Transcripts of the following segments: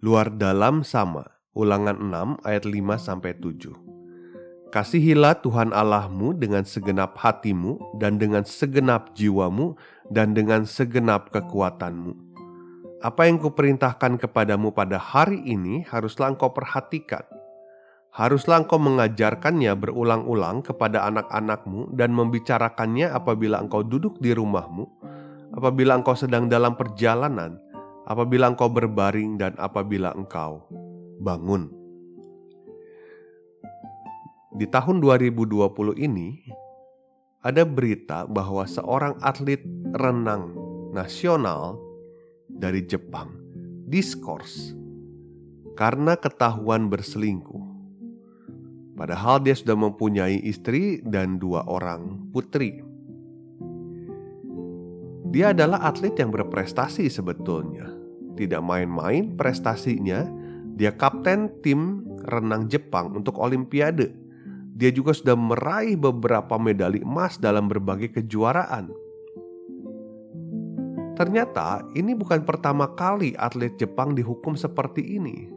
Luar dalam sama. Ulangan 6 ayat 5 sampai 7. Kasihilah Tuhan Allahmu dengan segenap hatimu dan dengan segenap jiwamu dan dengan segenap kekuatanmu. Apa yang kuperintahkan kepadamu pada hari ini haruslah engkau perhatikan. Haruslah engkau mengajarkannya berulang-ulang kepada anak-anakmu dan membicarakannya apabila engkau duduk di rumahmu, apabila engkau sedang dalam perjalanan, apabila engkau berbaring dan apabila engkau bangun. Di tahun 2020 ini, ada berita bahwa seorang atlet renang nasional dari Jepang diskors karena ketahuan berselingkuh. Padahal dia sudah mempunyai istri dan dua orang putri. Dia adalah atlet yang berprestasi sebetulnya. Tidak main-main prestasinya, dia kapten tim renang Jepang untuk Olimpiade. Dia juga sudah meraih beberapa medali emas dalam berbagai kejuaraan. Ternyata ini bukan pertama kali atlet Jepang dihukum seperti ini.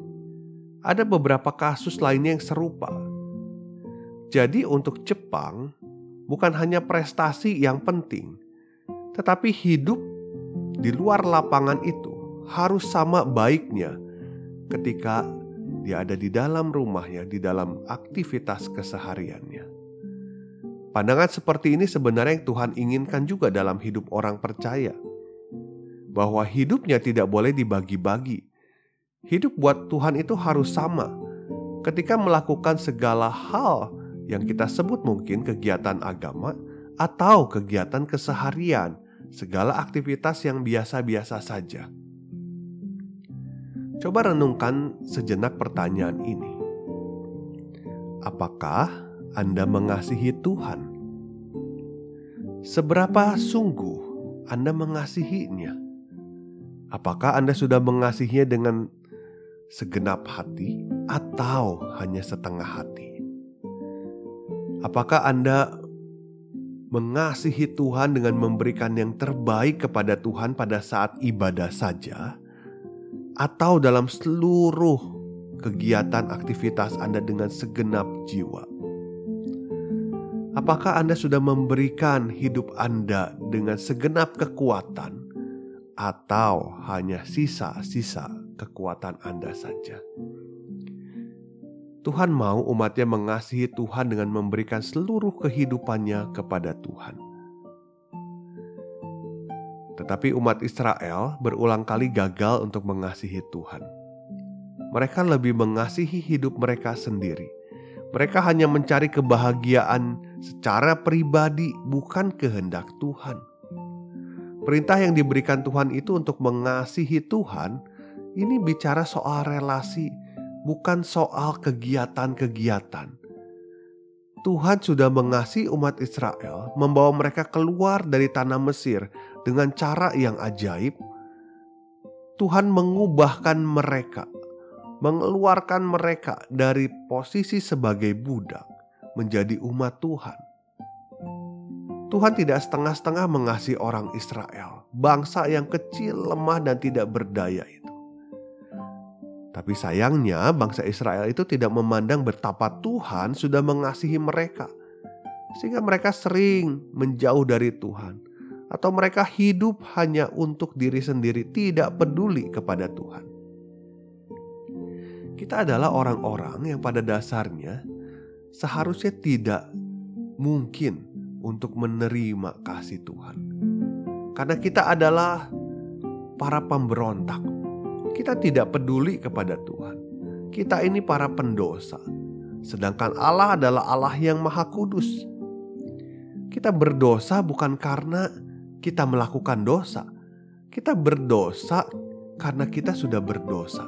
Ada beberapa kasus lainnya yang serupa. Jadi untuk Jepang bukan hanya prestasi yang penting, tetapi hidup di luar lapangan itu harus sama baiknya ketika dia ada di dalam rumahnya, di dalam aktivitas kesehariannya. Pandangan seperti ini sebenarnya yang Tuhan inginkan juga dalam hidup orang percaya. Bahwa hidupnya tidak boleh dibagi-bagi. Hidup buat Tuhan itu harus sama. Ketika melakukan segala hal yang kita sebut mungkin kegiatan agama atau kegiatan keseharian, segala aktivitas yang biasa-biasa saja. Coba renungkan sejenak pertanyaan ini. Apakah Anda mengasihi Tuhan? Seberapa sungguh Anda mengasihinya? Apakah Anda sudah mengasihinya dengan segenap hati atau hanya setengah hati? Apakah Anda mengasihi Tuhan dengan memberikan yang terbaik kepada Tuhan pada saat ibadah saja, atau dalam seluruh kegiatan aktivitas Anda dengan segenap jiwa. Apakah Anda sudah memberikan hidup Anda dengan segenap kekuatan, atau hanya sisa-sisa kekuatan Anda saja? Tuhan mau umatnya mengasihi Tuhan dengan memberikan seluruh kehidupannya kepada Tuhan. Tetapi umat Israel berulang kali gagal untuk mengasihi Tuhan. Mereka lebih mengasihi hidup mereka sendiri. Mereka hanya mencari kebahagiaan secara pribadi, bukan kehendak Tuhan. Perintah yang diberikan Tuhan itu untuk mengasihi Tuhan, ini bicara soal relasi bukan soal kegiatan-kegiatan. Tuhan sudah mengasihi umat Israel, membawa mereka keluar dari tanah Mesir dengan cara yang ajaib. Tuhan mengubahkan mereka, mengeluarkan mereka dari posisi sebagai budak menjadi umat Tuhan. Tuhan tidak setengah-setengah mengasihi orang Israel, bangsa yang kecil, lemah, dan tidak berdaya itu. Tapi sayangnya bangsa Israel itu tidak memandang betapa Tuhan sudah mengasihi mereka. Sehingga mereka sering menjauh dari Tuhan. Atau mereka hidup hanya untuk diri sendiri tidak peduli kepada Tuhan. Kita adalah orang-orang yang pada dasarnya seharusnya tidak mungkin untuk menerima kasih Tuhan. Karena kita adalah para pemberontak kita tidak peduli kepada Tuhan. Kita ini para pendosa, sedangkan Allah adalah Allah yang Maha Kudus. Kita berdosa bukan karena kita melakukan dosa. Kita berdosa karena kita sudah berdosa.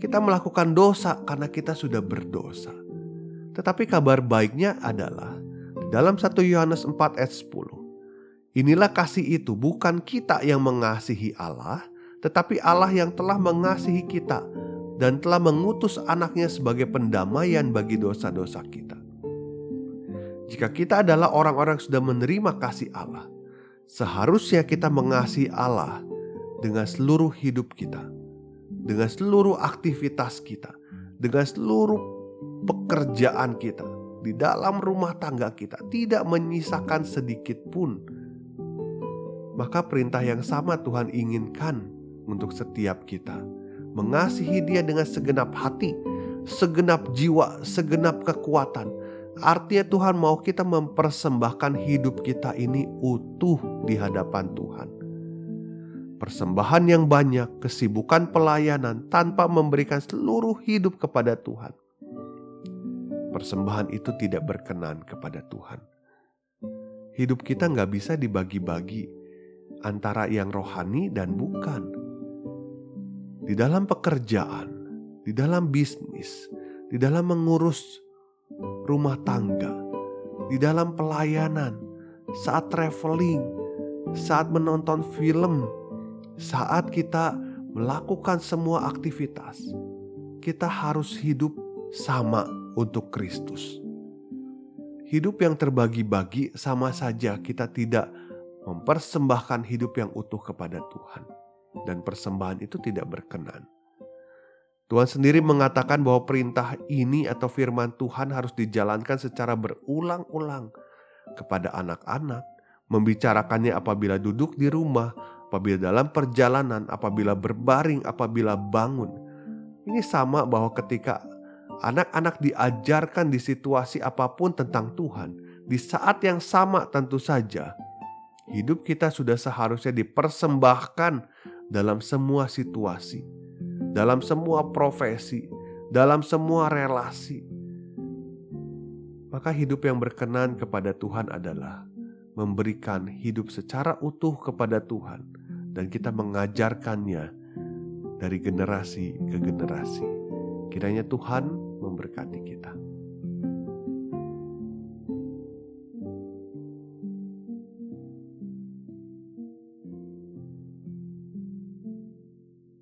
Kita melakukan dosa karena kita sudah berdosa. Tetapi kabar baiknya adalah dalam 1 Yohanes 4 ayat 10. Inilah kasih itu bukan kita yang mengasihi Allah, tetapi Allah yang telah mengasihi kita dan telah mengutus anaknya sebagai pendamaian bagi dosa-dosa kita. Jika kita adalah orang-orang yang sudah menerima kasih Allah, seharusnya kita mengasihi Allah dengan seluruh hidup kita, dengan seluruh aktivitas kita, dengan seluruh pekerjaan kita, di dalam rumah tangga kita, tidak menyisakan sedikit pun. Maka perintah yang sama Tuhan inginkan untuk setiap kita mengasihi Dia dengan segenap hati, segenap jiwa, segenap kekuatan. Artinya Tuhan mau kita mempersembahkan hidup kita ini utuh di hadapan Tuhan. Persembahan yang banyak, kesibukan pelayanan tanpa memberikan seluruh hidup kepada Tuhan. Persembahan itu tidak berkenan kepada Tuhan. Hidup kita nggak bisa dibagi-bagi antara yang rohani dan bukan di dalam pekerjaan, di dalam bisnis, di dalam mengurus rumah tangga, di dalam pelayanan, saat traveling, saat menonton film, saat kita melakukan semua aktivitas, kita harus hidup sama untuk Kristus. Hidup yang terbagi-bagi sama saja kita tidak mempersembahkan hidup yang utuh kepada Tuhan dan persembahan itu tidak berkenan. Tuhan sendiri mengatakan bahwa perintah ini atau firman Tuhan harus dijalankan secara berulang-ulang kepada anak-anak, membicarakannya apabila duduk di rumah, apabila dalam perjalanan, apabila berbaring, apabila bangun. Ini sama bahwa ketika anak-anak diajarkan di situasi apa pun tentang Tuhan, di saat yang sama tentu saja hidup kita sudah seharusnya dipersembahkan dalam semua situasi, dalam semua profesi, dalam semua relasi. Maka hidup yang berkenan kepada Tuhan adalah memberikan hidup secara utuh kepada Tuhan dan kita mengajarkannya dari generasi ke generasi. Kiranya Tuhan memberkati kita.